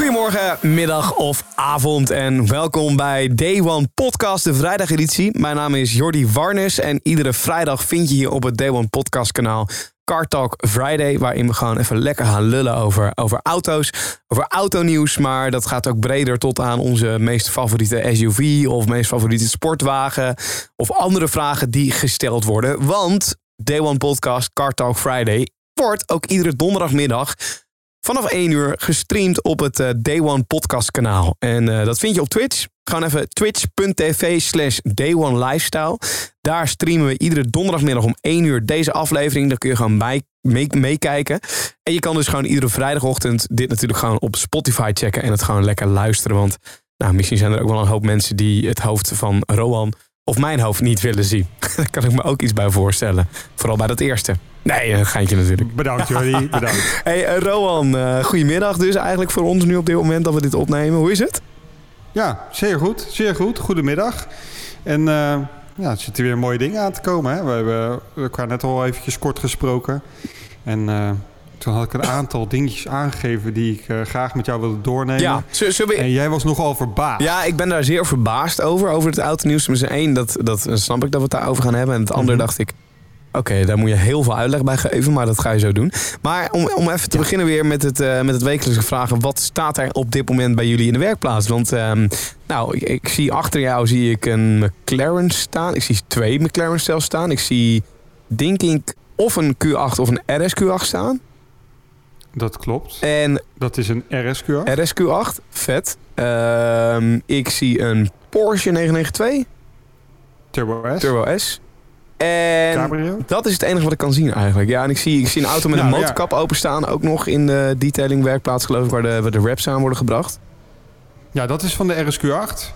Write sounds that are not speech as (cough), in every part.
Goedemorgen, middag of avond en welkom bij Day One Podcast, de vrijdageditie. Mijn naam is Jordi Warnes en iedere vrijdag vind je hier op het Day One Podcast kanaal Car Talk Friday, waarin we gewoon even lekker gaan lullen over, over auto's, over autonieuws, maar dat gaat ook breder tot aan onze meest favoriete SUV of meest favoriete sportwagen of andere vragen die gesteld worden. Want Day One Podcast Car Talk Friday wordt ook iedere donderdagmiddag vanaf 1 uur gestreamd op het eh, Day One podcast kanaal. En eh, dat vind je op Twitch. Gewoon even twitch.tv slash Day One Lifestyle. Daar streamen we iedere donderdagmiddag om 1 uur deze aflevering. Daar kun je gewoon meekijken. en je kan dus gewoon iedere vrijdagochtend dit natuurlijk gewoon op Spotify checken. En het gewoon lekker luisteren. Want nou, misschien zijn er ook wel een hoop mensen die het hoofd van Rowan of mijn hoofd niet willen zien. (laughs) Daar kan ik me ook iets bij voorstellen. Vooral bij dat eerste. Nee, een geintje natuurlijk. Bedankt Jordi, (laughs) bedankt. Hey eh, Rowan, eh goedemiddag dus eigenlijk voor ons nu op dit moment dat we dit opnemen. Hoe is het? Ja, zeer goed, zeer goed. Goedemiddag. En eh, ja, er zitten weer mooie dingen aan te komen. Hè? We hebben elkaar net al eventjes kort gesproken. En eh, toen had ik een aantal dingetjes aangegeven die ik eh, graag met jou wilde doornemen. Ja, we... En jij was nogal verbaasd. Ja, ik ben daar zeer verbaasd over, over het autonieuws. Maar één, dat, dat snap ik dat we het daarover gaan hebben. En het andere Mhm. dacht ik, oké, daar moet je heel veel uitleg bij geven. Maar dat ga je zo doen. Maar om, om even te beginnen weer met het, eh, met het wekelijkse vragen. Wat staat er op dit moment bij jullie in de werkplaats? Want ehm, nou, ik, ik zie achter jou zie ik een McLaren staan. Ik zie twee McLaren zelfs staan. Ik zie, denk ik, of een Q8 of een RSQ8 staan. Dat klopt. En Dat is een RSQ. RSQ8, vet. Ehm, ik zie een Porsche 992 Turbo S. Turbo S. En Cabrio. dat is het enige wat ik kan zien eigenlijk. Ja, en ik zie, ik zie een auto met een Nou, ja. motorkap openstaan. Ook nog in de detailing werkplaats geloof ik, waar de, waar de wraps aan worden gebracht. Ja, dat is van de RSQ8.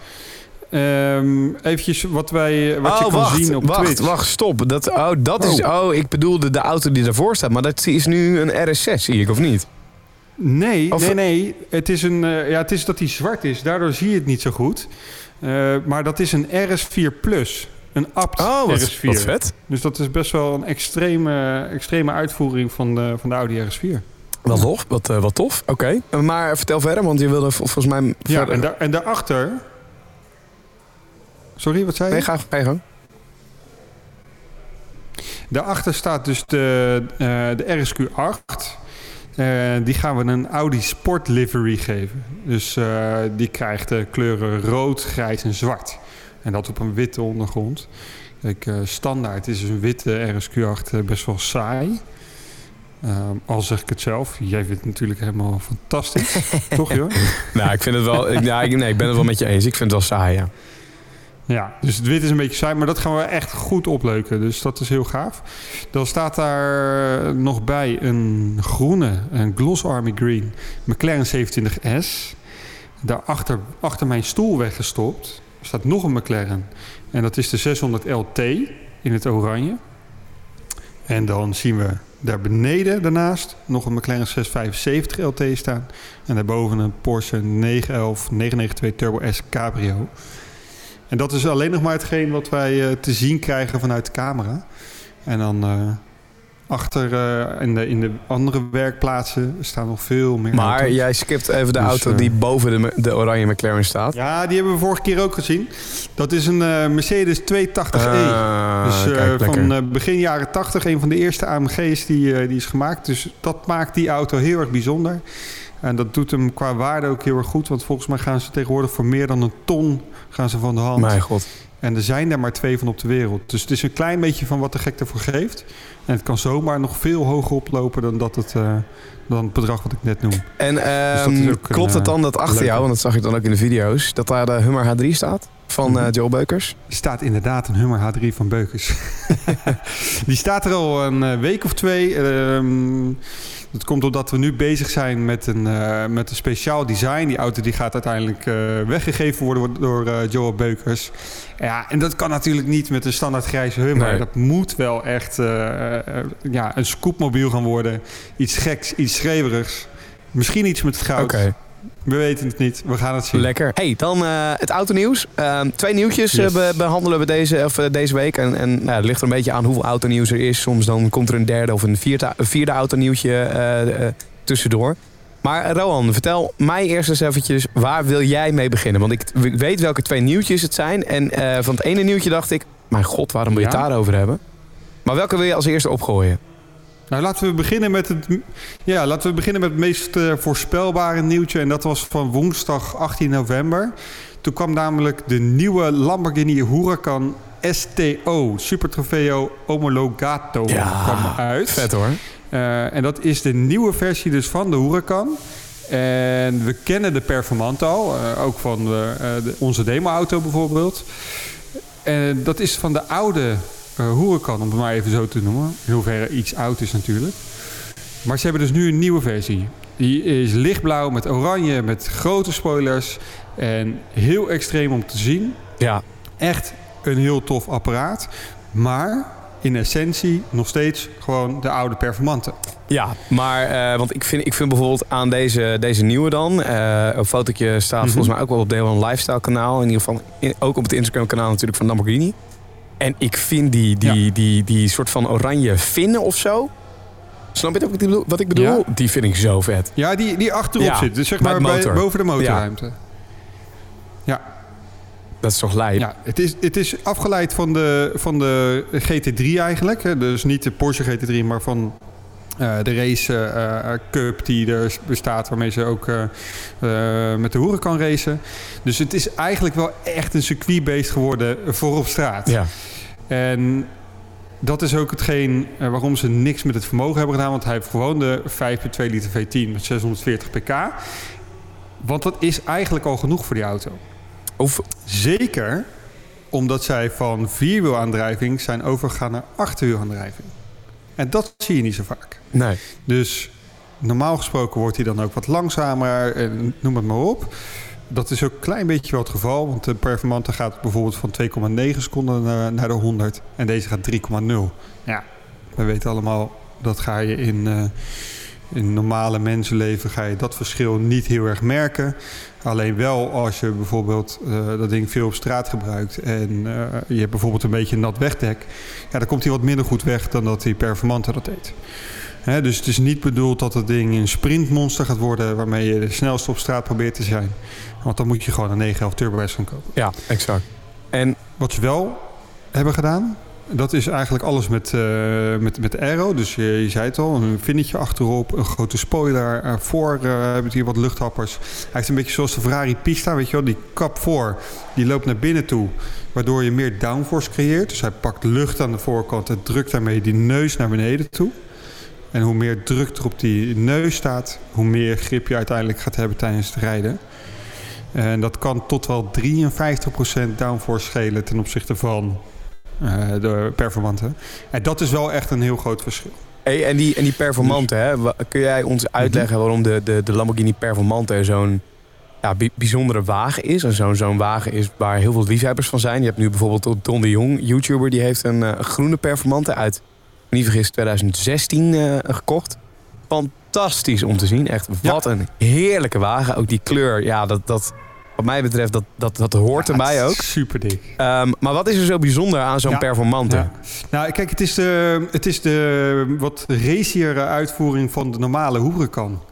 Ehm eventjes wat, wij, wat je oh, kan wacht, zien op wacht, Twitch. wacht, stop. Dat, oh, dat is, oh, ik bedoelde de auto die daarvoor staat. Maar dat is nu een RS6, zie ik, of niet? Nee, Of- nee, nee. Het is, een, eh, ja, het is dat hij zwart is. Daardoor zie je het niet zo goed. Eh, maar dat is een RS4 Plus. Een apt Oh, wat, RS4. wat vet. Dus dat is best wel een extreme, extreme uitvoering van de, van de Audi RS4. Wat tof, wat, eh, wat tof. Oké, maar vertel verder, want je wilde vol- volgens mij... Ja, verder- en, daar, en daarachter... Sorry, wat zei je? Nee, ga, gang. Daarachter staat dus de, eh, de RSQ8. Eh, die gaan we een Audi Sport livery geven. Dus eh, die krijgt de kleuren rood, grijs en zwart. En dat op een witte ondergrond. Kijk, eh, standaard is een witte RSQ8 eh, best wel saai. Ehm, al zeg ik het zelf. Jij vindt het natuurlijk helemaal fantastisch. (laughs) Toch, joh? Nou, ik vind het wel... ik- ja, ik, nee, ik ben het wel met je eens. Ik vind het wel saai, ja. Ja, dus het wit is een beetje saai, maar dat gaan we echt goed opleuken. Dus dat is heel gaaf. Dan staat daar nog bij een groene, een Gloss Army Green McLaren 27S. Daarachter, achter mijn stoel weggestopt, staat nog een McLaren. En dat is de 600 LT in het oranje. En dan zien we daar beneden daarnaast nog een McLaren 675 LT staan. En daarboven een Porsche 911 992 Turbo S Cabrio. En dat is alleen nog maar hetgeen wat wij eh, te zien krijgen vanuit de camera. En dan eh, achter eh, in, de, in de andere werkplaatsen staan nog veel meer Maar auto's. jij skipt even de Dus, auto eh, die boven de, de oranje McLaren staat. Ja, die hebben we vorige keer ook gezien. Dat is een eh, Mercedes 280e. Ah, dus kijk, van begin jaren 80, een van de eerste AMG's die, die is gemaakt. Dus dat maakt die auto heel erg bijzonder. En dat doet hem qua waarde ook heel erg goed. Want volgens mij gaan ze tegenwoordig voor meer dan een ton gaan ze van de hand. Mijn god. En er zijn er maar twee van op de wereld. Dus het is een klein beetje van wat de gek ervoor geeft. En het kan zomaar nog veel hoger oplopen dan, dat het, eh, dan het bedrag wat ik net noem. En dat ehm, een, klopt het dan eh, dat achter jou, want dat zag ik dan ook in de video's, dat daar de Hummer H3 staat? van eh, Joel Beukers. Er staat inderdaad een Hummer H3 van Beukers. (laughs) die staat er al een week of twee. Ehm, dat komt omdat we nu bezig zijn met een, eh, met een speciaal design. Die auto die gaat uiteindelijk eh, weggegeven worden door Joel Beukers. Ja, en dat kan natuurlijk niet met een standaard grijze Hummer. Nee. Dat moet wel echt ja, een scoopmobiel gaan worden. Iets geks, iets schreeuwerigs. Misschien iets met het goud. We weten het niet. We gaan het zien. Lekker. Hey, dan eh, het autonieuws. Ehm twee nieuwtjes eh, Yes. behandelen we deze, of, eh, deze week. En, en nou, het ligt er een beetje aan hoeveel autonieuws er is. Soms dan komt er een derde of een vierde, vierde autonieuwtje tussendoor. Maar Rohan, vertel mij eerst eens eventjes, waar wil jij mee beginnen? Want ik, weet welke twee nieuwtjes het zijn. En van het ene nieuwtje dacht ik, mijn god, waarom wil je het Ja? daarover hebben? Maar welke wil je als eerste opgooien? Nou, laten we beginnen met het, ja, laten we beginnen met het meest eh, voorspelbare nieuwtje. En dat was van woensdag 18 november. Toen kwam namelijk de nieuwe Lamborghini Huracan STO, Super Trofeo Omologato, kwam uit. Vet hoor. Eh, en dat is de nieuwe versie dus van de Huracan. En we kennen de Performante al, eh, ook van de, de- onze demo-auto bijvoorbeeld. En dat is van de oude eh Huracan, om het maar even zo te noemen. In hoeverre iets oud is natuurlijk. Maar ze hebben dus nu een nieuwe versie. Die is lichtblauw met oranje, met grote spoilers. En heel extreem om te zien. Ja, Echt een heel tof apparaat. Maar in essentie nog steeds gewoon de oude Performante. Ja, maar eh, want ik vind, ik vind bijvoorbeeld aan deze, deze nieuwe dan, eh, een fotootje staat Mhm. volgens mij ook wel op Deel een Lifestyle kanaal. In ieder geval in- ook op het Instagram kanaal natuurlijk van Lamborghini. En ik vind die, die, die, die, soort van oranje vinnen of zo. Snap je wat ik bedoel? Wat ik bedoel? Ja. Die vind ik zo vet. Ja, die, die achterop Ja, zit. Dus zeg maar bij, boven de motorruimte. Dat is toch lijp? Ja, het is, het is afgeleid van de, van de GT3 eigenlijk. Hè. Dus niet de Porsche GT3, maar van eh, de race eh, eh, cup die er bestaat... waarmee ze ook met de hoeren kan racen. Dus het is eigenlijk wel echt een circuitbeest geworden voor op straat. Ja. En dat is ook hetgeen eh, waarom ze niks met het vermogen hebben gedaan. Want hij heeft gewoon de 5,2 liter V10 met 640 pk. Want dat is eigenlijk al genoeg voor die auto. Of, Zeker omdat zij van vierwielaandrijving zijn overgegaan naar achterwielaandrijving. En dat zie je niet zo vaak. nee. Dus normaal gesproken wordt hij dan ook wat langzamer en noem het maar op. Dat is ook een klein beetje wel het geval. Want de Performante gaat bijvoorbeeld van 2,9 seconden naar, naar de 100. En deze gaat 3,0. Ja, we weten allemaal dat ga je in, eh, in normale mensenleven... ga je dat verschil niet heel erg merken. Alleen wel als je bijvoorbeeld eh, dat ding veel op straat gebruikt... en eh, je hebt bijvoorbeeld een beetje een nat wegdek... ja, dan komt hij wat minder goed weg dan dat die Performante dat deed. Dus het is niet bedoeld dat het ding een sprintmonster gaat worden... waarmee je de snelste op straat probeert te zijn. Want dan moet je gewoon een 911 Turbo S gaan kopen. Ja, exact. En Wat ze wel hebben gedaan... dat is eigenlijk alles met, eh, met, met aero. Dus je, je zei het al, een vinnetje achterop... een grote spoiler. Uh, voor eh, hebben we hier wat luchthappers. Hij heeft een beetje zoals de Ferrari Pista, weet je wel. Die kap voor, die loopt naar binnen toe... waardoor je meer downforce creëert. Dus hij pakt lucht aan de voorkant... en drukt daarmee die neus naar beneden toe... En hoe meer druk er op die neus staat, hoe meer grip je uiteindelijk gaat hebben tijdens het rijden. En dat kan tot wel 53% downforce schelen ten opzichte van eh, de performante. En dat is wel echt een heel groot verschil. Hey, en, die, en die Performante, hè? kun jij ons uitleggen waarom de, de, de Lamborghini Performante zo'n ja, bi- bijzondere wagen is? En zo'n zo'n wagen is waar heel veel liefhebbers van zijn. Je hebt nu bijvoorbeeld Don de Jong, YouTuber, die heeft een eh, groene Performante uit, niet vergis, 2016 eh, gekocht. Fantastisch om te zien, echt. Wat een heerlijke wagen. Ook die kleur, ja, dat, dat, wat mij betreft, dat, dat, dat hoort erbij ook. Super dik. Ehm, maar wat is er zo bijzonder aan zo'n Ja. Performante? Ja. Nou, kijk, het is de, het is de wat raciere uitvoering van de normale Huracan.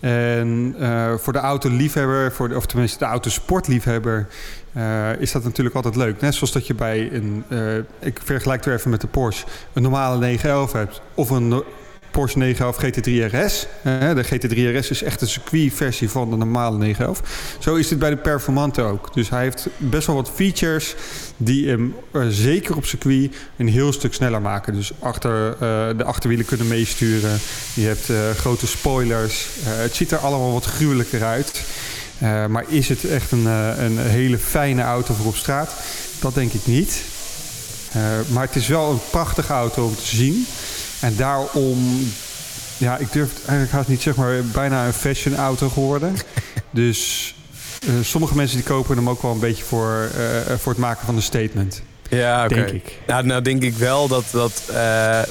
En eh, voor de autoliefhebber, voor de, of tenminste de autosportliefhebber, eh, is dat natuurlijk altijd leuk. Net zoals dat je bij een, eh, ik vergelijk het weer even met de Porsche, een normale 911 hebt of een Porsche 911 GT3 RS. De GT3 RS is echt een circuitversie van de normale 911. Zo is dit bij de Performante ook. Dus hij heeft best wel wat features die hem eh, zeker op circuit een heel stuk sneller maken. Dus achter, de achterwielen kunnen meesturen. Je hebt grote spoilers. Het ziet er allemaal wat gruwelijker uit. Eh, maar is het echt een, eh, een hele fijne auto voor op straat? Dat denk ik niet. Eh, maar het is wel een prachtige auto om te zien. En daarom, ja, ik durf het eigenlijk haast niet zeg maar bijna een fashion auto geworden. (laughs) dus sommige mensen die kopen hem ook wel een beetje voor, voor het maken van een statement. Ja, oké. Denk ik. Nou, nou denk ik wel dat, dat,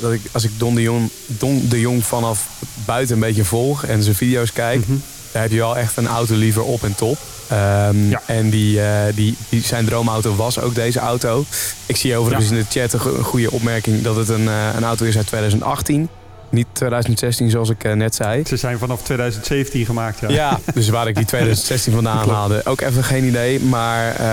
dat ik, als ik Don de, Jong, Don de Jong vanaf buiten een beetje volg en zijn video's kijk, Mhm. Daar heb je wel echt een auto liever op en top. Ehm, Ja. En die, eh, die, die, zijn droomauto was ook deze auto. Ik zie overigens Ja. in de chat een, go- een goede opmerking dat het een, eh, een auto is uit 2018. Niet 2016 zoals ik eh, net zei. Ze zijn vanaf 2017 gemaakt, ja. Ja, dus waar ik die 2016 vandaan haalde. Ook even geen idee. Maar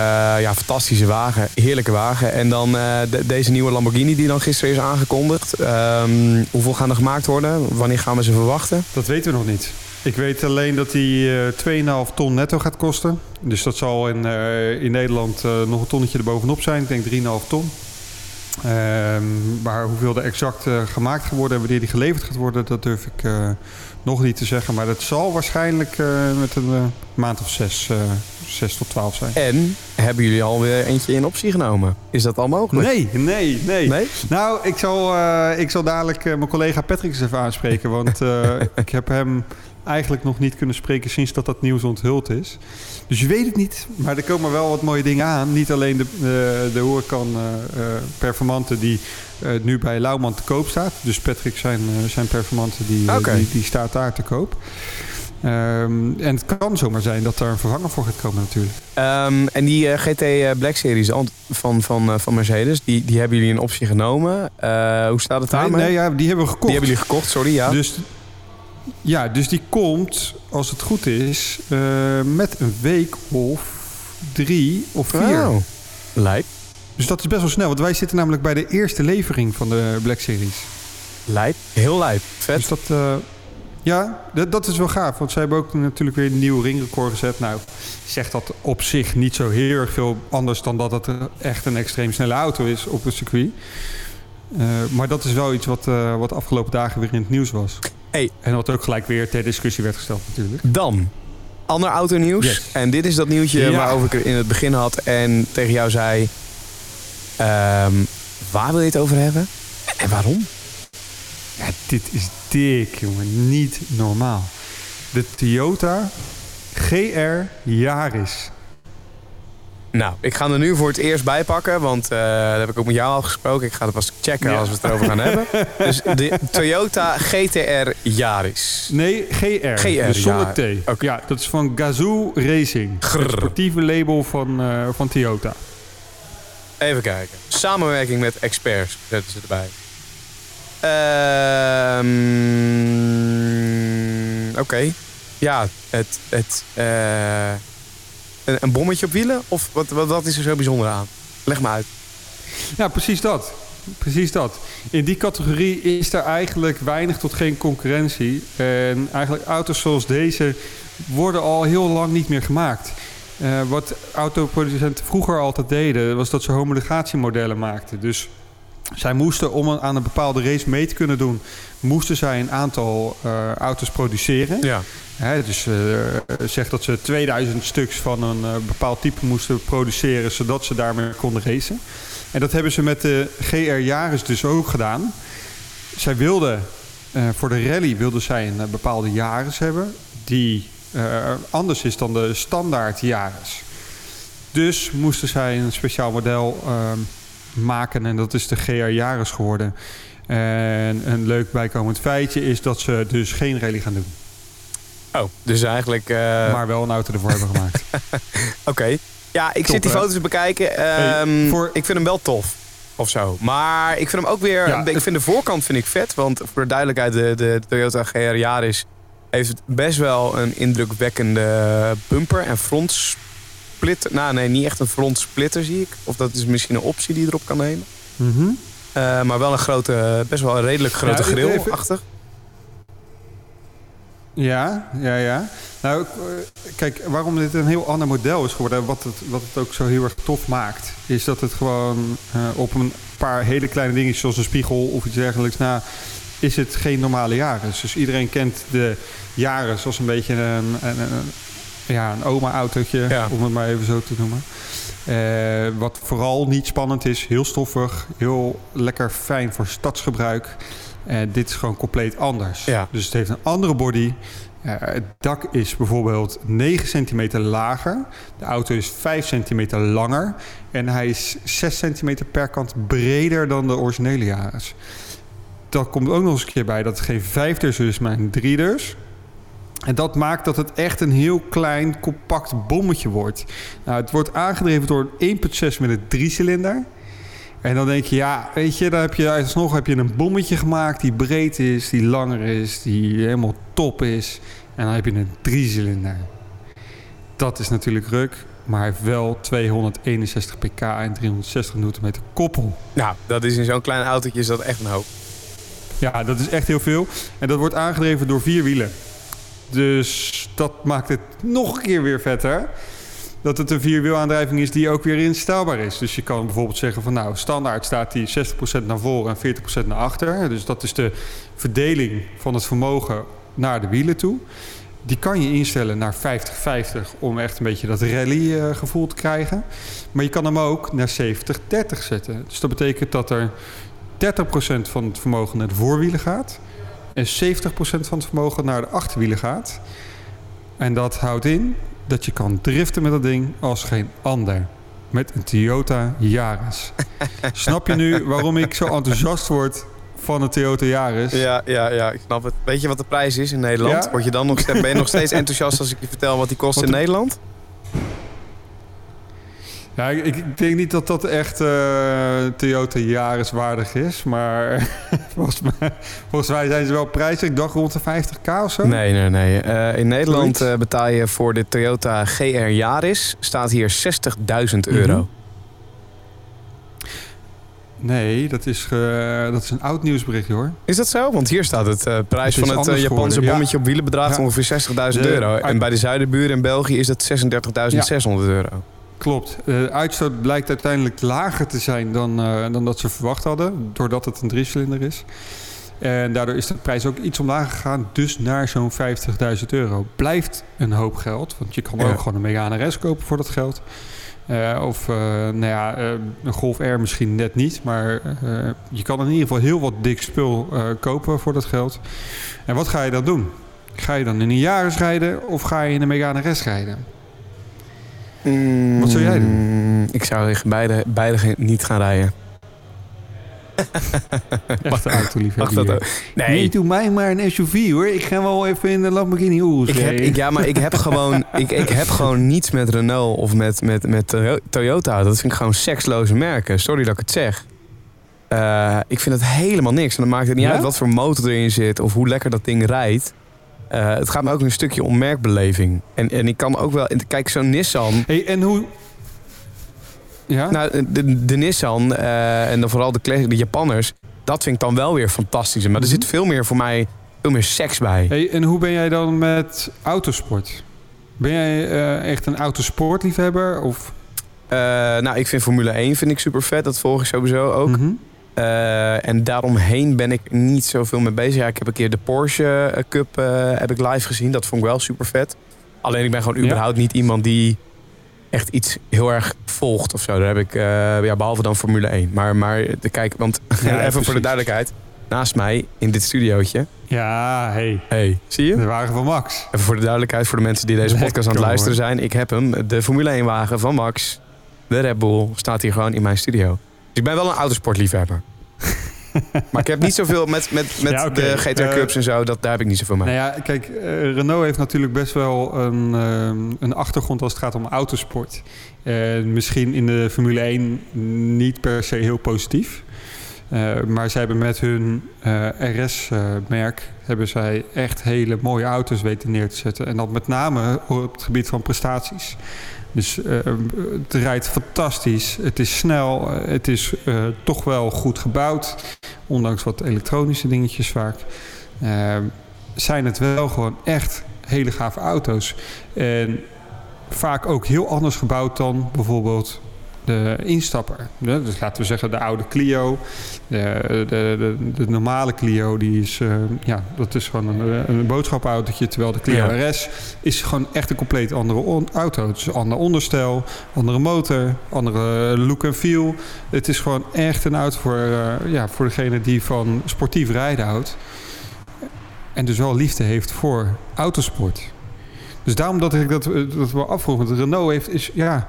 ja, fantastische wagen. Heerlijke wagen. En dan de- deze nieuwe Lamborghini die dan gisteren is aangekondigd. Ehm, hoeveel gaan er gemaakt worden? Wanneer gaan we ze verwachten? Dat weten we nog niet. Ik weet alleen dat die eh 2,5 ton netto gaat kosten. Dus dat zal in, eh, in Nederland eh, nog een tonnetje erbovenop zijn. Ik denk 3,5 ton. Ehm, maar hoeveel er exact eh, gemaakt gaat worden en wanneer die geleverd gaat worden, dat durf ik nog niet te zeggen. Maar dat zal waarschijnlijk met een maand of zes, zes tot twaalf zijn. En hebben jullie alweer eentje in optie genomen? Is dat al mogelijk? Nee, nee, nee. Nee? Nou, ik zal, ik zal dadelijk mijn collega Patrick eens even aanspreken. Want (laughs) ik heb hem eigenlijk nog niet kunnen spreken sinds dat dat nieuws onthuld is. Dus je weet het niet. Maar er komen wel wat mooie dingen aan. Niet alleen de, de, de Horecan eh, eh, performante die nu bij Lauwman te koop staat. Dus Patrick zijn, zijn performante die, die, die staat daar te koop. Ehm, en het kan zomaar zijn dat daar een vervanger voor gaat komen natuurlijk. Ehm, en die GT Black Series van, van, van Mercedes, die, die hebben jullie in optie genomen. Hoe staat het Nee, daarmee? nee, ja, die hebben we gekocht. Die hebben jullie gekocht, sorry. Ja. Dus, ja, dus die komt, als het goed is, eh, met een week of drie of vier. Oh. Lijp. Dus dat is best wel snel. Want wij zitten namelijk bij de eerste levering van de Black Series. Lijp. Heel lijp. Vet. Dus dat, eh, ja, dat, dat is wel gaaf. Want zij hebben ook natuurlijk weer een nieuw ringrecord gezet. Nou, zegt dat op zich niet zo heel erg veel anders dan dat het echt een extreem snelle auto is op het circuit. Eh, maar dat is wel iets wat, wat afgelopen dagen weer in het nieuws was. Hey. En wat ook gelijk weer ter discussie werd gesteld natuurlijk. Dan, ander autonieuws. Yes. En dit is dat nieuwtje Ja. waarover ik in het begin had en tegen jou zei... ehm, waar wil je het over hebben? En waarom? Ja, dit is dik, jongen. Niet normaal. De Toyota GR Yaris. Nou, ik ga er nu voor het eerst bij pakken, want eh dat heb ik ook met jou al gesproken. Ik ga het pas checken Ja. als we het erover gaan hebben. (laughs) Dus de Toyota GTR Yaris. Nee, GR. GR, dus zonder ja. T. Ja, dat is van Gazoo Racing. Grrr. Het sportieve label van, eh, van Toyota. Even kijken. Samenwerking met experts zetten ze erbij. Ehm, Oké. Ja, het... het eh, een, bommetje op wielen? Of wat, wat, is er zo bijzonder aan? Leg me uit. Ja, precies dat. Precies dat. In die categorie is er eigenlijk weinig tot geen concurrentie. En eigenlijk auto's zoals deze worden al heel lang niet meer gemaakt. Eh, wat autoproducenten vroeger altijd deden, was dat ze homologatiemodellen maakten. Dus zij moesten, om aan een bepaalde race mee te kunnen doen, moesten zij een aantal eh, auto's produceren. Ja. Hè, dus eh zeg dat ze 2000 stuks van een bepaald type moesten produceren, zodat ze daarmee konden racen. En dat hebben ze met de GR Yaris dus ook gedaan. Zij wilden, voor de rally wilden zij een bepaalde Yaris hebben, die anders is dan de standaard Yaris. Dus moesten zij een speciaal model ehm, maken en dat is de GR Yaris geworden. En een leuk bijkomend feitje is dat ze dus geen rally gaan doen. Oh, dus eigenlijk... eh, maar wel een auto ervoor hebben gemaakt. (laughs) Oké. Ja, ik Top, zit die foto's te bekijken. Hey, Ehm, voor- Ik vind hem wel tof. Of zo. Maar ik vind hem ook weer... Ja, ik het- vind de voorkant vind ik vet. Want voor de duidelijkheid, de, de Toyota GR Yaris heeft best wel een indrukwekkende bumper en frontsplitter. Nou nee, niet echt een frontsplitter zie ik. Of dat is misschien een optie die je erop kan nemen. Mhm. Eh, maar wel een grote, best wel een redelijk grote Ja, grill achter. Ja, ja, ja. Nou, eh, kijk, waarom dit een heel ander model is geworden... wat het, wat het ook zo heel erg tof maakt... is dat het gewoon eh, op een paar hele kleine dingetjes... zoals een spiegel of iets dergelijks... na is het geen normale Yaris. Dus iedereen kent de Yaris als een beetje een, een, een, ja, een oma-autootje, Ja. om het maar even zo te noemen. Eh, wat vooral niet spannend is, heel stoffig, heel lekker fijn voor stadsgebruik. En dit is gewoon compleet anders. Ja. Dus het heeft een andere body. Eh, het dak is bijvoorbeeld 9 centimeter lager. De auto is 5 centimeter langer. En hij is 6 centimeter per kant breder dan de originele Yaris. Dat komt ook nog eens een keer bij dat het geen vijfdeurs is, maar een driedeurs. En dat maakt dat het echt een heel klein, compact bommetje wordt. Nou, het wordt aangedreven door een 1.6 met een driecilinder. En dan denk je, ja, weet je, dan heb je alsnog heb je een bommetje gemaakt die breed is, die langer is, die helemaal top is. En dan heb je een driecilinder. Dat is natuurlijk ruk, maar hij heeft wel 261 pk en 360 Nm koppel. Nou, dat is in zo'n klein autootje is dat echt een hoop. Ja, dat is echt heel veel. En dat wordt aangedreven door vier wielen. Dus dat maakt het nog een keer weer vetter. Dat het een vierwielaandrijving is die ook weer instelbaar is. Dus je kan bijvoorbeeld zeggen van nou, standaard staat die 60% naar voren en 40% naar achter. Dus dat is de verdeling van het vermogen naar de wielen toe. Die kan je instellen naar 50-50 om echt een beetje dat rally eh, gevoel te krijgen. Maar je kan hem ook naar 70-30 zetten. Dus dat betekent dat er 30% van het vermogen naar de voorwielen gaat. En 70% van het vermogen naar de achterwielen gaat. En dat houdt in dat je kan driften met dat ding als geen ander. Met een Toyota Yaris. (laughs) Snap je nu waarom ik zo enthousiast word van een Toyota Yaris? Ja, ja, ja, ik snap het. Weet je wat de prijs is in Nederland? Ja. Word je dan nog, ben je nog steeds (laughs) enthousiast als ik je vertel wat die kost Wat in de- Nederland? Ja, ik, ik denk niet dat dat echt eh, Toyota Yaris waardig is. Maar (laughs) volgens, mij, volgens mij zijn ze wel prijzig. Ik dacht rond de 50k of zo. Nee, nee, nee. Eh, in Nederland eh, betaal je voor de Toyota GR Yaris, staat hier 60.000 euro. Mhm. Nee, dat is, dat is een oud nieuwsbericht hoor. Is dat zo? Want hier staat het eh, prijs Het van het Japanse ja. bommetje op wielen bedraagt Ja. ongeveer 60.000 De- euro. En bij de zuidenburen in België is dat 36.600 euro. Klopt. De uitstoot blijkt uiteindelijk lager te zijn dan, eh, dan dat ze verwacht hadden. Doordat het een driecilinder is. En daardoor is de prijs ook iets omlaag gegaan. Dus naar zo'n 50.000 euro. Blijft een hoop geld. Want je kan Ja. ook gewoon een Megane RS kopen voor dat geld. Eh, of eh, nou ja, eh, een Golf R misschien net niet. Maar eh, je kan in ieder geval heel wat dik spul eh, kopen voor dat geld. En wat ga je dan doen? Ga je dan in een Yaris rijden of ga je in een Megane RS rijden? Wat zou jij doen? Mm, Ik zou tegen beide, niet gaan rijden. (laughs) Echt een autoliefhebber Mag dat ook? Nee. Nee, doe mij maar een SUV hoor. Ik ga wel even in de Lamborghini Urus ik heb, ik, ja, maar ik heb gewoon, (laughs) ik, ik heb gewoon niets met Renault of met, met, met Toyo- Toyota. Dat vind ik gewoon seksloze merken. Sorry dat ik het zeg. Eh, ik vind het helemaal niks. En dan maakt het niet Ja? uit wat voor motor erin zit of hoe lekker dat ding rijdt. Eh, het gaat me ook een stukje om merkbeleving. En, en ik kan ook wel... Kijk, zo'n Nissan... Hey, en hoe... Ja? Nou, de, de Nissan eh, en dan vooral de, Japanners... Dat vind ik dan wel weer fantastisch. Maar er Mhm. zit veel meer voor mij... Veel meer seks bij. hey, en hoe ben jij dan met autosport? Ben jij eh, echt een autosportliefhebber? Of... Nou, ik vind Formule 1 vind ik super vet. Dat volg ik sowieso ook. Mhm. Eh, en daaromheen ben ik niet zoveel mee bezig. Ja, ik heb een keer de Porsche eh, Cup eh, heb ik live gezien. Dat vond ik wel super vet. Alleen ik ben gewoon Ja. überhaupt niet iemand die echt iets heel erg volgt of zo. Daar heb ik, ja, behalve dan Formule 1. Maar, maar de, kijk, want Ja, (laughs) even voor de duidelijkheid. Naast mij in dit studiootje. Ja, hey. Hey, zie je? De wagen van Max. Even voor de duidelijkheid, voor de mensen die deze Lekker, podcast aan het luisteren zijn. Ik heb hem, de Formule 1 wagen van Max, de Red Bull, staat hier gewoon in mijn studio. Ik ben wel een autosportliefhebber. (laughs) maar ik heb niet zoveel met, met, met Ja, de GTR Eh, Cups en zo, dat, daar heb ik niet zoveel mee. Nou ja, kijk, eh, Renault heeft natuurlijk best wel een, ehm, een achtergrond als het gaat om autosport. En misschien in de Formule 1 niet per se heel positief. Eh, maar zij hebben met hun RS-merk hebben zij echt hele mooie auto's weten neer te zetten. En dat met name op het gebied van prestaties. Dus eh, het rijdt fantastisch. Het is snel. eh, Het is eh, toch wel goed gebouwd. Ondanks wat elektronische dingetjes vaak. Eh, zijn het wel gewoon echt hele gave auto's. En vaak ook heel anders gebouwd dan bijvoorbeeld de instapper. Dus laten we zeggen de oude Clio. De, de, de, de normale Clio, die is, eh, ja, dat is gewoon een, een boodschappenautootje. Terwijl de Clio Ja. RS is gewoon echt een compleet andere auto. Het is een ander onderstel, andere motor, andere look en feel. Het is gewoon echt een auto voor, eh, ja, voor degene die van sportief rijden houdt. En dus wel liefde heeft voor autosport. Dus daarom dat ik dat, eh, dat wel afvroeg. Want Renault heeft, is, ja...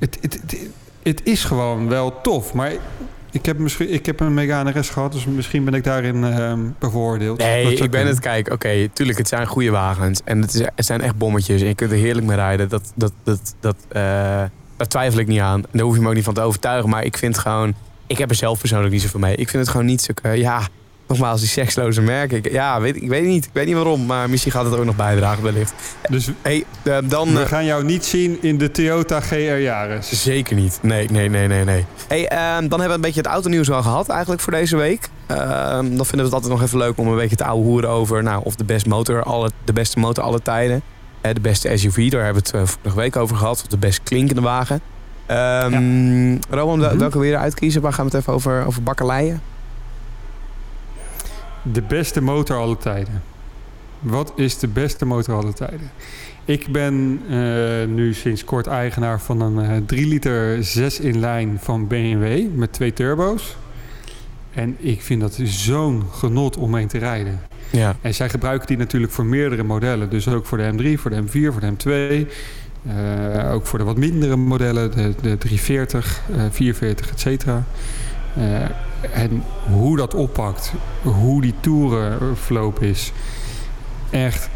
Het, het, het, het is gewoon wel tof. Maar ik heb, misschien, ik heb een gehad. Dus misschien ben ik daarin eh, bevooroordeeld. Nee, ik ben kunnen. het. Kijk, oké, tuurlijk, het zijn goede wagens. En het, is, het zijn echt bommetjes. En je kunt er heerlijk mee rijden. Dat, dat, dat, dat, eh, daar twijfel ik niet aan. Daar hoef je me ook niet van te overtuigen. Maar ik vind gewoon... Ik heb er zelf persoonlijk niet zoveel mee. Ik vind het gewoon niet zo... ja, nogmaals, die seksloze merken. Ik, ja, weet, ik weet niet. Ik weet niet waarom. Maar misschien gaat het ook nog bijdragen wellicht. Dus hey, eh, dan... we eh, gaan jou niet zien in de Toyota GR Yaris. Zeker niet. Nee, nee, nee, nee, nee. Hey, ehm, dan hebben we een beetje het autonieuws wel gehad eigenlijk voor deze week. Ehm, dan vinden we het altijd nog even leuk om een beetje te ouwe hoeren over... Nou, of de, best motor alle, de beste motor alle tijden. Eh, de beste SUV, daar hebben we het eh, vorige week over gehad. Of de best klinkende wagen. Ehm Roman, Mhm. welke wil je eruit kiezen? Waar gaan we het even over, over bakkeleien? De beste motor alle tijden. Wat is de beste motor alle tijden? Ik ben eh, nu sinds kort eigenaar van een eh 3 liter 6 in lijn van BMW met twee turbo's. En ik vind dat zo'n genot om mee te rijden. Ja. En zij gebruiken die natuurlijk voor meerdere modellen. Dus ook voor de M3, voor de M4, voor de M2. Eh, ook voor de wat mindere modellen, de, de 340, eh 440, et cetera. En hoe dat oppakt, hoe die toerenverloop is. Echt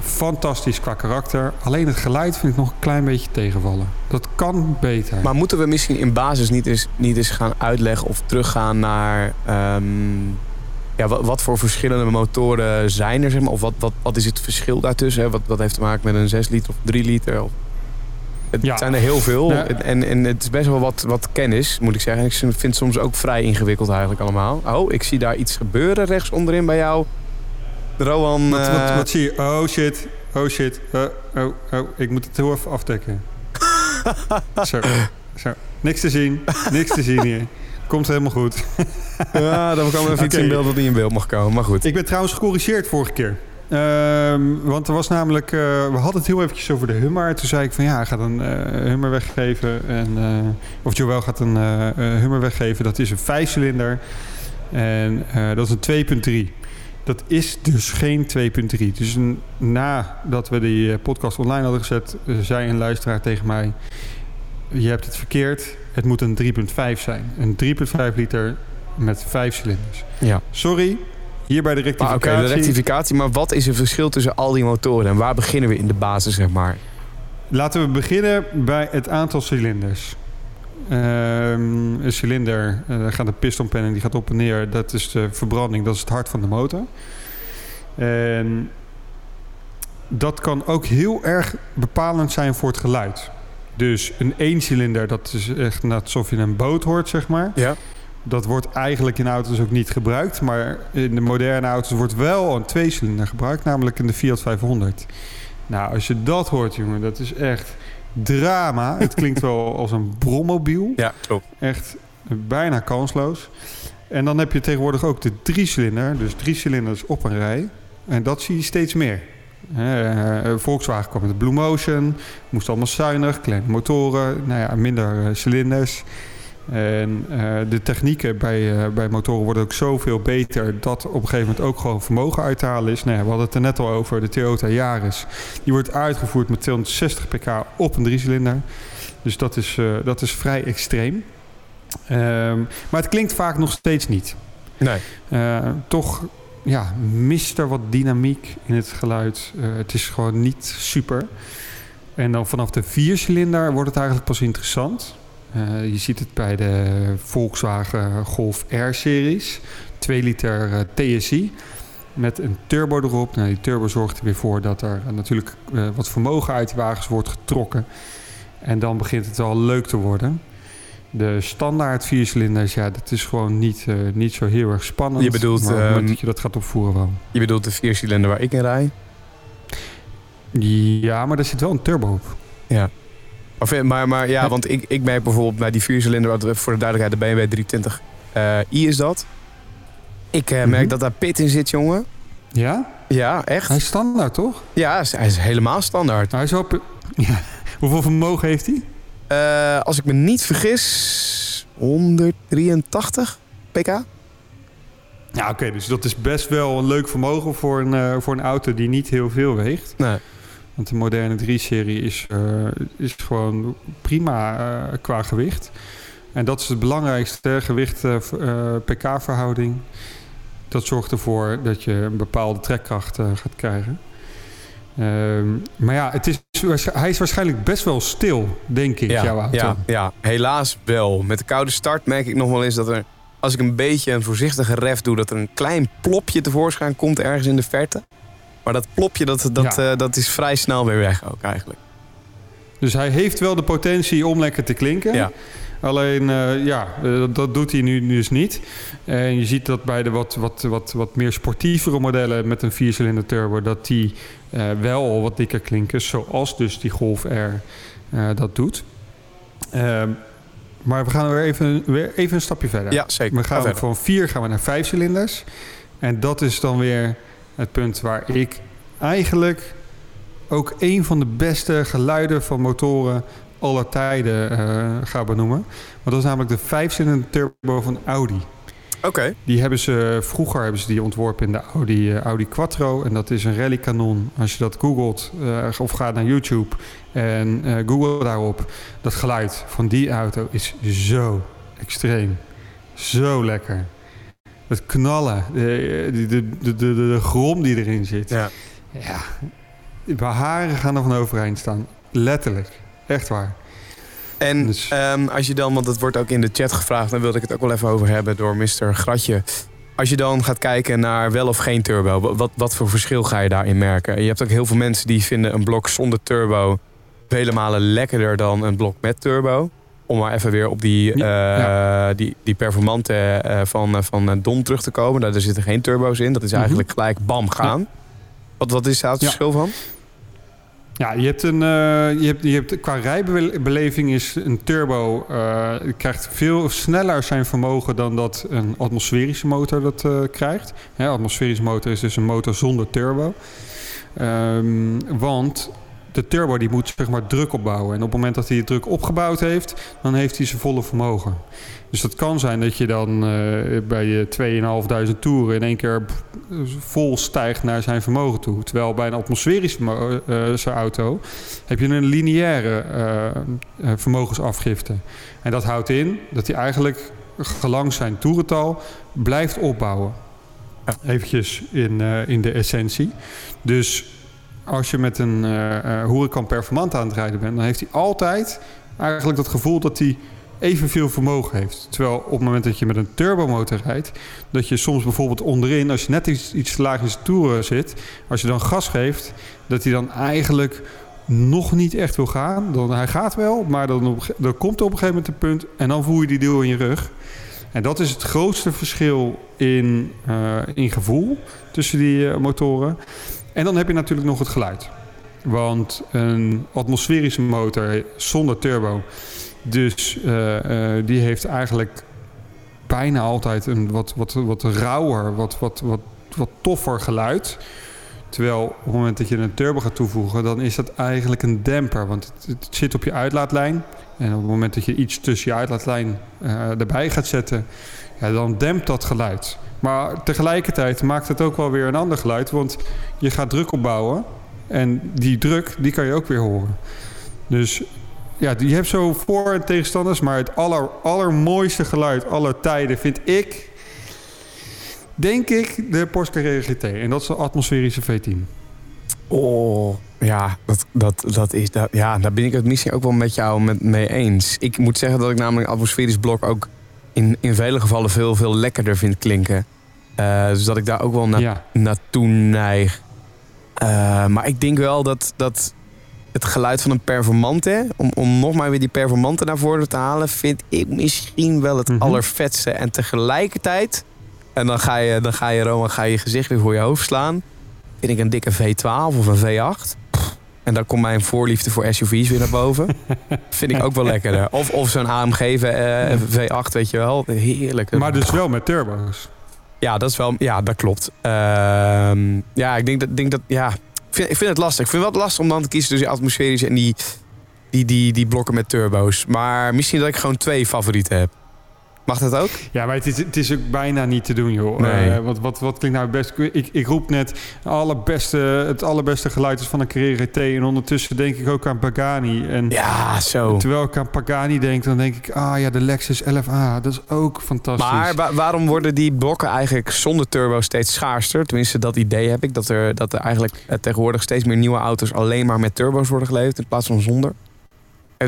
fantastisch qua karakter. Alleen het geluid vind ik nog een klein beetje tegenvallen. Dat kan beter. Maar moeten we misschien in basis niet eens, niet eens gaan uitleggen of teruggaan naar... ehm, ja, wat, wat voor verschillende motoren zijn er? Zeg maar? Of wat, wat, wat is het verschil daartussen? Hè? Wat, wat heeft te maken met een 6 liter of 3 liter? Het Ja. zijn er heel veel. Ja. En, en het is best wel wat, wat kennis, moet ik zeggen. Ik vind het soms ook vrij ingewikkeld eigenlijk allemaal. Oh, ik zie daar iets gebeuren rechts onderin bij jou. Rowan... wat, wat, eh, wat zie je? Oh shit, oh shit. Oh, oh, oh. Ik moet het heel even afdekken. (laughs) zo, zo. Niks te zien, niks te zien hier. Komt helemaal goed. ja, dan kwam even iets Oké. in beeld wat niet in beeld mag komen. Maar goed. Ik ben trouwens gecorrigeerd vorige keer. Ehm, want er was namelijk... eh, we hadden het heel eventjes over de Hummer. Toen zei ik van ja, hij gaat een eh, Hummer weggeven. En, eh, of Joël gaat een Hummer weggeven. Dat is een vijfcilinder. En dat is een 2.3. Dat is dus geen 2.3. Dus nadat we die podcast online hadden gezet... zei een luisteraar tegen mij... Je hebt het verkeerd. Het moet een 3.5 zijn. Een 3.5 liter met vijf cilinders. Ja. Sorry, hier bij de rectificatie. Oké, de rectificatie. Maar wat is het verschil tussen al die motoren? En waar beginnen we in de basis, zeg maar? Laten we beginnen bij het aantal cilinders. Ehm, een cilinder, eh, daar gaat een pistonpen en die gaat op en neer. Dat is de verbranding, dat is het hart van de motor. En dat kan ook heel erg bepalend zijn voor het geluid. Dus een eencilinder, dat is echt net alsof je een boot hoort, zeg maar. Ja. Dat wordt eigenlijk in auto's ook niet gebruikt. Maar in de moderne auto's wordt wel een tweecilinder gebruikt. Namelijk in de Fiat 500. Nou, als je dat hoort, jongen, dat is echt drama. Het (laughs) klinkt wel als een brommobiel. Ja, klopt. Echt bijna kansloos. En dan heb je tegenwoordig ook de driecilinder. Dus drie cilinders op een rij. En dat zie je steeds meer. Eh, eh, Volkswagen kwam met de Blue Motion. Moest allemaal zuinig, kleine motoren. Nou ja, minder cilinders. En eh, de technieken bij, eh, bij motoren worden ook zoveel beter... dat op een gegeven moment ook gewoon vermogen uit te halen is. Nou we hadden het er net al over, de Toyota Yaris. Die wordt uitgevoerd met 260 pk op een driecilinder. Dus dat is, eh, dat is vrij extreem. Ehm, maar het klinkt vaak nog steeds niet. Nee. Toch ja, mist er wat dynamiek in het geluid. Het is gewoon niet super. En dan vanaf de viercilinder wordt het eigenlijk pas interessant. Eh, je ziet het bij de Volkswagen Golf R-series. 2 liter eh, TSI met een turbo erop. Nou, die turbo zorgt er weer voor dat er eh, natuurlijk wat vermogen uit die wagens wordt getrokken. En dan begint het wel leuk te worden. De standaard viercilinders, ja, dat is gewoon niet, niet zo heel erg spannend. Je bedoelt, maar moment ehm, dat je dat gaat opvoeren wel. Je bedoelt de viercilinder waar ik in rij? Ja, maar daar zit wel een turbo op. Ja. Maar, vind- maar, maar ja, want ik, ik merk bijvoorbeeld bij die viercilinder, voor de duidelijkheid, de BMW 320 eh, i is dat. Ik eh, merk Mhm. dat daar pit in zit, jongen. Ja? Ja, echt. Hij is standaard, toch? Ja, hij is, helemaal standaard. Hij is op... (laughs) Ja. Hoeveel vermogen heeft hij? Eh, als ik me niet vergis, 183 pk. Ja, oké. dus dat is best wel een leuk vermogen voor een, eh, voor een auto die niet heel veel weegt. Nee. Want de moderne 3-serie is, eh, is gewoon prima eh, qua gewicht. En dat is het belangrijkste, hè, gewicht eh. Dat zorgt ervoor dat je een bepaalde trekkracht gaat krijgen. Ehm, maar ja, het is, hij is waarschijnlijk best wel stil, denk ik, jouw Ja, auto. ja, ja, helaas wel. Met de koude start merk ik nog wel eens dat er, als ik een beetje een voorzichtige ref doe, dat er een klein plopje tevoorschijn komt ergens in de verte. Maar dat plopje, dat, dat, Ja. eh, dat is vrij snel weer weg ook eigenlijk. Dus hij heeft wel de potentie om lekker te klinken. Ja. Alleen, eh, ja, eh, dat doet hij nu dus niet. En je ziet dat bij de wat, wat, wat, wat meer sportievere modellen met een viercilinder turbo... dat die wel wat dikker klinken, zoals dus die Golf R dat doet. Ehm, maar we gaan weer even, weer even een stapje verder. Ja, zeker. We Ga gaan verder. van vier gaan we naar vijf cilinders. En dat is dan weer het punt waar ik eigenlijk ook een van de beste geluiden van motoren aller tijden eh, ga benoemen. Want dat is namelijk de vijfcilinder turbo van Audi. Oké. Die hebben ze, vroeger hebben ze die ontworpen in de Audi, eh, Audi Quattro. En dat is een rallykanon. Als je dat googelt eh, of gaat naar YouTube en google daarop. Dat geluid van die auto is zo extreem. Zo lekker. Het knallen, de, de, de, de, de, de grom die erin zit. Ja. Ja, mijn haren gaan er van overeind staan. Letterlijk. Echt waar. En Dus- ehm, als je dan, want het wordt ook in de chat gevraagd, dan wilde ik het ook wel even over hebben door Mr. Gratje. Als je dan gaat kijken naar wel of geen turbo, wa- wat, wat voor verschil ga je daarin merken? Je hebt ook heel veel mensen die vinden een blok zonder turbo vele malen lekkerder dan een blok met turbo. Om maar even weer op die, Ja, eh, die, die performante eh, van, eh, van Dom terug te komen. Daar, daar zitten geen turbo's in. Dat is Mhm. eigenlijk gelijk bam gaan. Wat, wat is daar het verschil van? Ja, je hebt een, je hebt, je hebt, qua rijbeleving is een turbo krijgt veel sneller zijn vermogen dan dat een atmosferische motor dat krijgt. Hè, atmosferische motor is dus een motor zonder turbo. Ehm, want de turbo die moet zeg maar druk opbouwen. En op het moment dat hij de druk opgebouwd heeft, dan heeft hij zijn volle vermogen. Dus dat kan zijn dat je dan eh, bij je 2.500 toeren in één keer vol stijgt naar zijn vermogen toe. Terwijl bij een atmosferische mo- eh, eh, auto heb je een lineaire eh, vermogensafgifte. En dat houdt in dat hij eigenlijk gelang zijn toerental blijft opbouwen. Eventjes in, in de essentie. Dus als je met een eh eh, Huracan Performante aan het rijden bent... dan heeft hij altijd eigenlijk dat gevoel dat hij evenveel vermogen heeft. Terwijl op het moment dat je met een turbomotor rijdt... dat je soms bijvoorbeeld onderin, als je net iets, iets laag in toeren zit... als je dan gas geeft, dat hij dan eigenlijk nog niet echt wil gaan. Dan, hij gaat wel, maar dan, dan komt er op een gegeven moment een punt... en dan voel je die deel in je rug... En dat is het grootste verschil in, eh, in gevoel tussen die eh, motoren. En dan heb je natuurlijk nog het geluid. Want een atmosferische motor zonder turbo, dus eh, eh, die heeft eigenlijk bijna altijd een wat, wat, wat rauwer, wat, wat, wat, wat toffer geluid. Terwijl op het moment dat je een turbo gaat toevoegen, dan is dat eigenlijk een demper. Want het, zit op je uitlaatlijn. En op het moment dat je iets tussen je uitlaatlijn eh, erbij gaat zetten, dan dempt dat geluid. Maar tegelijkertijd maakt het ook wel weer een ander geluid. Want je gaat druk opbouwen. En die druk, die kan je ook weer horen. Dus ja, je hebt zo voor- en tegenstanders. Maar het aller, allermooiste geluid aller tijden vind ik... Denk ik de Porsche Carrera GT. En dat is de atmosferische V10. Oh, ja, dat, dat, dat is, dat, ja, daar ben ik het misschien ook wel met jou met, mee eens. Ik moet zeggen dat ik namelijk atmosferisch blok ook in, in vele gevallen veel, veel lekkerder vind klinken. Eh, dus dat ik daar ook wel na, Ja. naartoe neig. Eh, maar ik denk wel dat, dat het geluid van een performante, om, om nog maar weer die performante naar voren te halen, vind ik misschien wel het Mhm. allervetste. En tegelijkertijd, en dan ga je, dan ga je, Roman, ga je je gezicht weer voor je hoofd slaan. Vind ik een dikke V12 of een V8. En dan komt mijn voorliefde voor SUV's weer naar boven. (laughs) Vind ik ook wel lekkerder. Of, of zo'n AMG eh, V8, weet je wel. Heerlijk. Maar dus wel met turbo's. Ja, dat is wel. Ja, dat klopt. Ehm, ja, ik denk dat. Denk dat ja, ik vind, ik vind het lastig. Ik vind het wel lastig om dan te kiezen tussen die atmosferische en die, die, die, die blokken met turbo's. Maar misschien dat ik gewoon twee favorieten heb. Mag dat ook? Ja, maar het is, het is ook bijna niet te doen, joh. Nee. Eh, wat, wat, wat klinkt nou het best? Ik, ik roep net allerbeste, het allerbeste geluid is van een Carrera T. En ondertussen denk ik ook aan Pagani. En Ja, zo. terwijl ik aan Pagani denk, dan denk ik... Ah ja, de Lexus LFA, dat is ook fantastisch. Maar wa- waarom worden die blokken eigenlijk zonder turbo steeds schaarster? Tenminste, dat idee heb ik. Dat er, dat er eigenlijk eh, tegenwoordig steeds meer nieuwe auto's alleen maar met turbo's worden geleverd in plaats van zonder.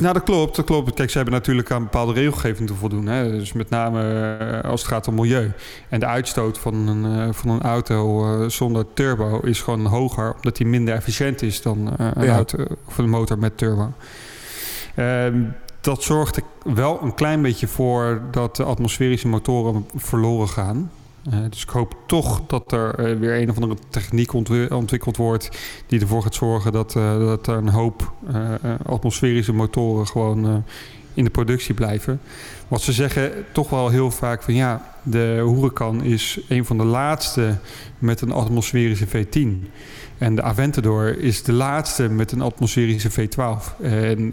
Nou, dat klopt, dat klopt. Kijk, ze hebben natuurlijk aan bepaalde regelgeving te voldoen. Hè? Dus met name eh, als het gaat om milieu. En de uitstoot van een, eh, van een auto eh, zonder turbo is gewoon hoger... omdat die minder efficiënt is dan een, Ja. auto, of een motor met turbo. Ehm, dat zorgt er wel een klein beetje voor dat de atmosferische motoren verloren gaan. Eh, dus ik hoop toch dat er eh, weer een of andere techniek ontwi- ontwikkeld wordt die ervoor gaat zorgen dat, eh, dat er een hoop atmosferische motoren gewoon in de productie blijven. Wat ze zeggen toch wel heel vaak van ja, de Huracan is een van de laatste met een atmosferische V10. En de Aventador is de laatste met een atmosferische V12. En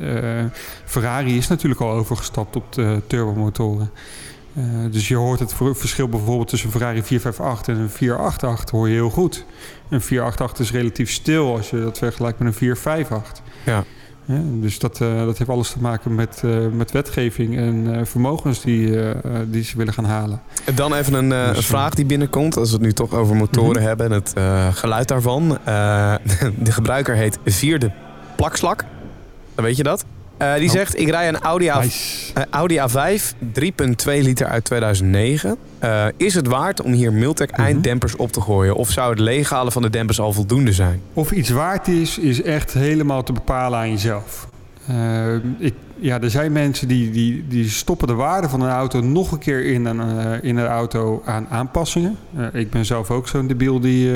Ferrari is natuurlijk al overgestapt op de turbomotoren. Eh, dus je hoort het verschil bijvoorbeeld tussen een Ferrari 458 en een 488 hoor je heel goed. Een 488 is relatief stil als je dat vergelijkt met een 458. Ja. Ja, dus dat, eh, dat heeft alles te maken met, eh, met wetgeving en vermogens die, die ze willen gaan halen. Dan even een, Dus, een vraag die binnenkomt. Als we het nu toch over motoren Mhm. hebben en het geluid daarvan. (laughs) De gebruiker heet Vierde Plakslak. Dan weet je dat. Eh, die Oh. zegt, ik rij een Audi, A, Nice. eh, Audi A5, 3.2 liter uit 2009. Eh, is het waard om hier Miltec Mhm. einddempers op te gooien? Of zou het leeghalen van de dempers al voldoende zijn? Of iets waard is, is echt helemaal te bepalen aan jezelf. Ik, ja, er zijn mensen die, die, die stoppen de waarde van een auto nog een keer in een, in een auto aan aanpassingen. Ik ben zelf ook zo'n debiel die,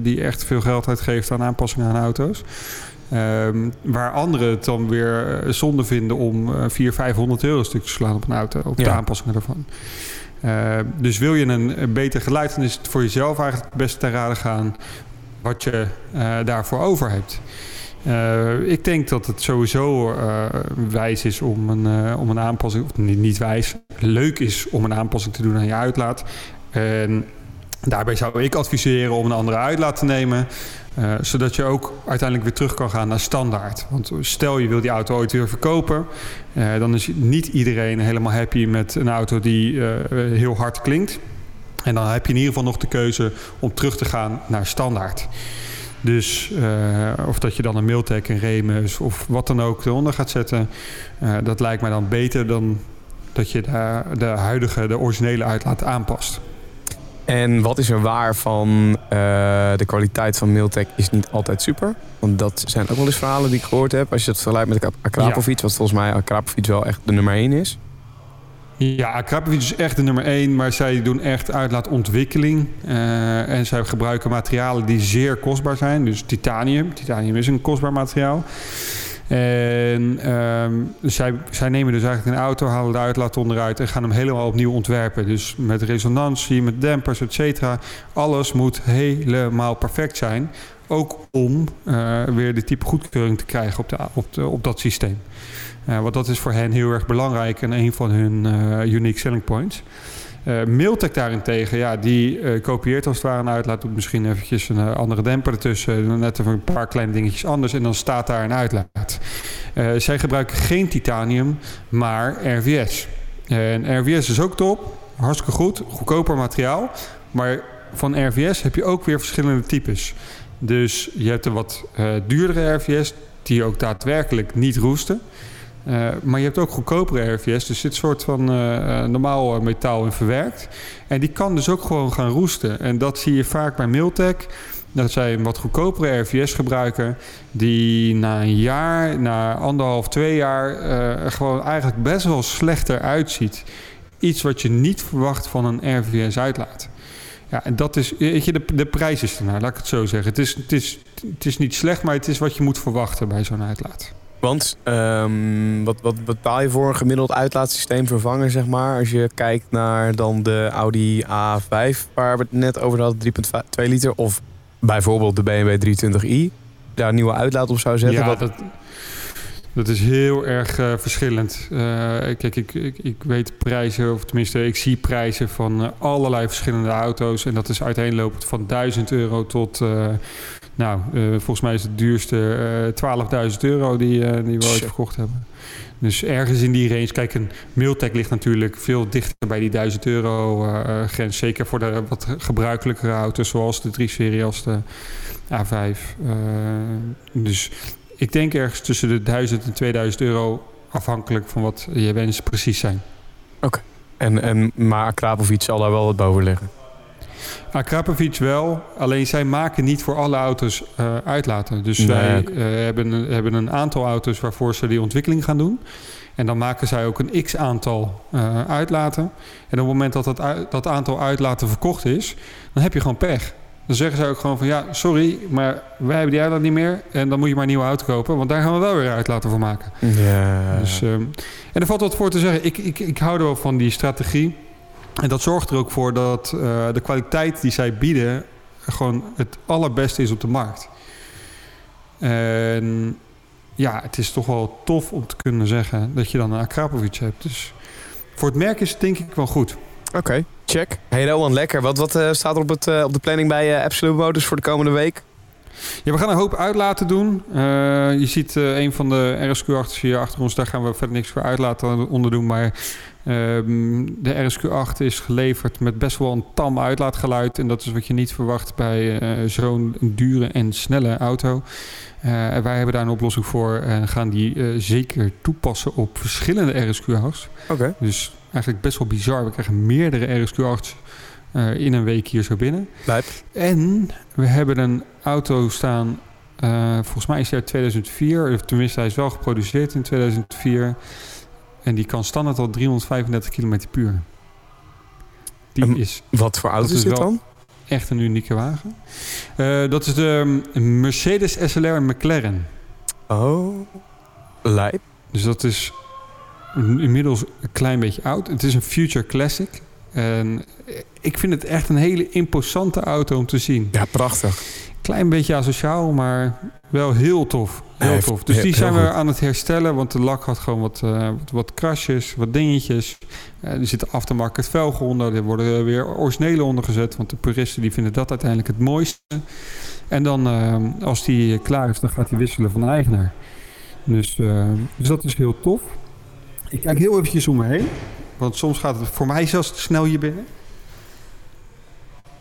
die echt veel geld uitgeeft aan aanpassingen aan auto's. Ehm, waar anderen het dan weer eh, zonde vinden om eh 400, 500 euro stuk te slaan op een auto, op de Ja. aanpassingen daarvan. Eh, dus wil je een, een beter geluid, dan is het voor jezelf eigenlijk het beste te raden gaan wat je eh, daarvoor over hebt. Eh, ik denk dat het sowieso eh, wijs is om een, eh, om een aanpassing, of niet, niet wijs, leuk is om een aanpassing te doen aan je uitlaat. En daarbij zou ik adviseren om een andere uitlaat te nemen. eh, zodat je ook uiteindelijk weer terug kan gaan naar standaard. Want stel je wil die auto ooit weer verkopen, eh, dan is niet iedereen helemaal happy met een auto die eh, heel hard klinkt. En dan heb je in ieder geval nog de keuze om terug te gaan naar standaard. Dus of dat je dan een Miltec, een Remus of wat dan ook eronder gaat zetten, dat lijkt mij dan beter dan dat je de huidige, de originele uitlaat aanpast. En wat is er waar van eh, de kwaliteit van Miltec is niet altijd super? Want dat zijn ook wel eens verhalen die ik gehoord heb. Als je het vergelijkt met Ak- Akrapovic, wat volgens mij Akrapovic wel echt de nummer 1 is. Ja, Akrapovic is echt de nummer één, maar zij doen echt uitlaatontwikkeling. Eh, en zij gebruiken materialen die zeer kostbaar zijn. Dus titanium. Titanium is een kostbaar materiaal. En ehm, zij, zij nemen dus eigenlijk een auto, halen de uitlaat onderuit en gaan hem helemaal opnieuw ontwerpen. Dus met resonantie, met dempers, et cetera. Alles moet helemaal perfect zijn. Ook om eh, weer de type goedkeuring te krijgen op, de, op, dat systeem. Eh, want dat is voor hen heel erg belangrijk en een van hun eh, unique selling points. Eh Miltec daarentegen, ja, die eh, kopieert als het ware een uitlaat. Doet misschien eventjes een eh, andere demper ertussen. Net even een paar kleine dingetjes anders. En dan staat daar een uitlaat. Zij gebruiken geen titanium, maar RVS. En RVS is ook top. Hartstikke goed. Goedkoper materiaal. Maar van RVS heb je ook weer verschillende types. Dus je hebt een wat duurdere RVS... die ook daadwerkelijk niet roesten. Uh, maar je hebt ook goedkopere RVS. Dus dit soort van uh, normaal metaal in verwerkt. En die kan dus ook gewoon gaan roesten. En dat zie je vaak bij Miltec. Dat zij een wat goedkopere RVS gebruiken. Die na een jaar, na anderhalf, twee jaar... Uh, gewoon eigenlijk best wel slechter uitziet. Iets wat je niet verwacht van een RVS uitlaat. Ja, en dat is, weet je, de, de prijs is ernaar, laat ik het zo zeggen. Het is, het, is, het is niet slecht, maar het is wat je moet verwachten bij zo'n uitlaat. Want ehm, wat, wat betaal je voor een gemiddeld uitlaatsysteem vervangen, zeg maar? Als je kijkt naar dan de Audi A5, waar we het net over hadden, 3,2 liter. Of bijvoorbeeld de BMW 320i, daar een nieuwe uitlaat op zou zetten. Ja, wat, dat, dat is heel erg eh, verschillend. Eh, kijk, ik, ik, ik weet prijzen, of tenminste, ik zie prijzen van eh, allerlei verschillende auto's. En dat is uiteenlopend van 1000 euro tot, nou, eh, volgens mij is het duurste eh 12.000 euro die, eh, die we ooit verkocht hebben. Dus ergens in die range. Kijk, een Miltech ligt natuurlijk veel dichter bij die 1000 euro eh, eh, grens. Zeker voor de wat gebruikelijkere auto's, zoals de 3-serie als de A5. Eh, dus ik denk ergens tussen de 1000 en 2000 euro, afhankelijk van wat je wensen precies zijn. en, en, maar Krapovic zal daar wel wat boven liggen. Akrapovic wel, alleen zij maken niet voor alle auto's eh, uitlaten. Dus Nee, zij eh, hebben, een- hebben een aantal auto's waarvoor ze die ontwikkeling gaan doen. En dan maken zij ook een x-aantal eh, uitlaten. En op het moment dat dat, uit- dat aantal uitlaten verkocht is, dan heb je gewoon pech. Dan zeggen zij ook gewoon van ja, sorry, maar wij hebben die uitlaat niet meer. En dan moet je maar een nieuwe auto kopen, want daar gaan we wel weer uitlaten voor maken. Ja. Dus, ehm, en er valt wat voor te zeggen. Ik, ik, ik hou er wel van die strategie. En dat zorgt er ook voor dat eh, de kwaliteit die zij bieden... gewoon het allerbeste is op de markt. En ja, het is toch wel tof om te kunnen zeggen... dat je dan een Akrapovic hebt. Dus voor het merk is het denk ik wel goed. Oké, check. Hey Rowan, lekker. Wat, wat eh, staat er op, het, eh, op de planning bij eh, Absolute Motors voor de komende week? Ja, we gaan een hoop uitlaten doen. Je ziet een van de RSQ8's hier achter ons. Daar gaan we verder niks voor uitlaten onder doen. Maar ehm, de RSQ8 is geleverd met best wel een tam uitlaatgeluid. En dat is wat je niet verwacht bij eh, zo'n dure en snelle auto. Eh, en wij hebben daar een oplossing voor en gaan die eh, zeker toepassen op verschillende RSQ8's. Oké. Dus eigenlijk best wel bizar. We krijgen meerdere RSQ8's eh, in een week hier zo binnen. Lijp. En we hebben een auto staan, volgens mij is hij uit 2004, of tenminste hij is wel geproduceerd in 2004. En die kan standaard al 335 km per uur. Die En is Wat voor auto is dit dan? echt een unieke wagen. Eh, dat is de Mercedes SLR McLaren. Oh, lijp. Dus dat is inmiddels een klein beetje oud. Het is een Future Classic. En ik vind het echt een hele imposante auto om te zien. Ja, prachtig. Klein beetje asociaal, maar wel heel tof. Heel tof. Dus die zijn we goed. aan het herstellen, want de lak had gewoon wat, eh, wat, krasjes, wat dingetjes. Eh, er zitten aftermarket velgen onder, er worden weer originele onder gezet, want de puristen die vinden dat uiteindelijk het mooiste. En dan, eh, als die klaar is, dan gaat hij wisselen van eigenaar. Dus, dus dat is heel tof. Ik kijk heel eventjes om me heen, want soms gaat het voor mij zelfs te snel hier binnen.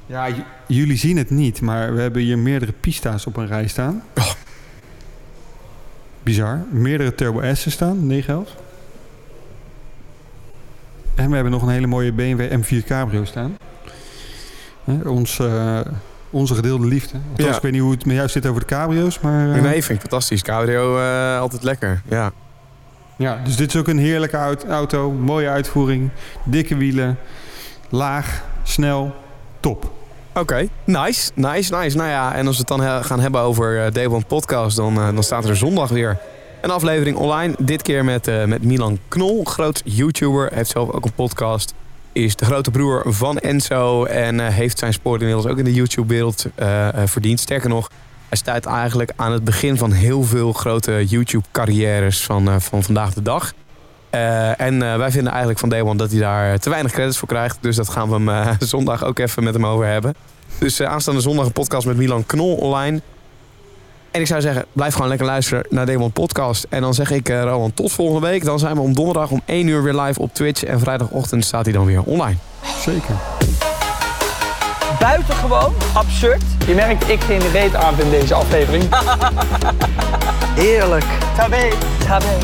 Ja, jullie zien het niet, maar we hebben hier meerdere pista's op een rij staan. Oh. Bizar. Meerdere Turbo S's staan, 911. En we hebben nog een hele mooie BMW M4 Cabrio staan. Hè, ons, eh, onze gedeelde liefde. Althans, Ja. Ik weet niet hoe het met jou zit over de cabrio's, maar... eh, Nee, vind ik fantastisch. Cabrio, eh, altijd lekker. Ja. Ja, dus dit is ook een heerlijke aut- auto. Mooie uitvoering. Dikke wielen. Laag. Snel. Top. Oké, nice, nice, nice. Nou ja, en als we het dan gaan hebben over eh, Day One Podcast, dan, eh, dan staat er zondag weer een aflevering online. Dit keer met, eh, met Milan Knol, groot YouTuber. Heeft zelf ook een podcast. Is de grote broer van Enzo en heeft zijn spoor inmiddels ook in de YouTube-wereld verdiend. Sterker nog, hij staat eigenlijk aan het begin van heel veel grote YouTube-carrières van, eh, van vandaag de dag. Eh, en eh, wij vinden eigenlijk van Day dat hij daar te weinig credits voor krijgt. Dus dat gaan we hem (laughs) zondag ook even met hem over hebben. Dus aanstaande zondag een podcast met Milan Knol online. En ik zou zeggen, blijf gewoon lekker luisteren naar Day Podcast. En dan zeg ik, Rowan, tot volgende week. Dan zijn we om donderdag om 1 uur weer live op Twitch. En vrijdagochtend staat hij dan weer online. Zeker. Buitengewoon absurd. Je merkt, ik geen reet aan in deze aflevering. (laughs) Heerlijk. Tabé. Tabé.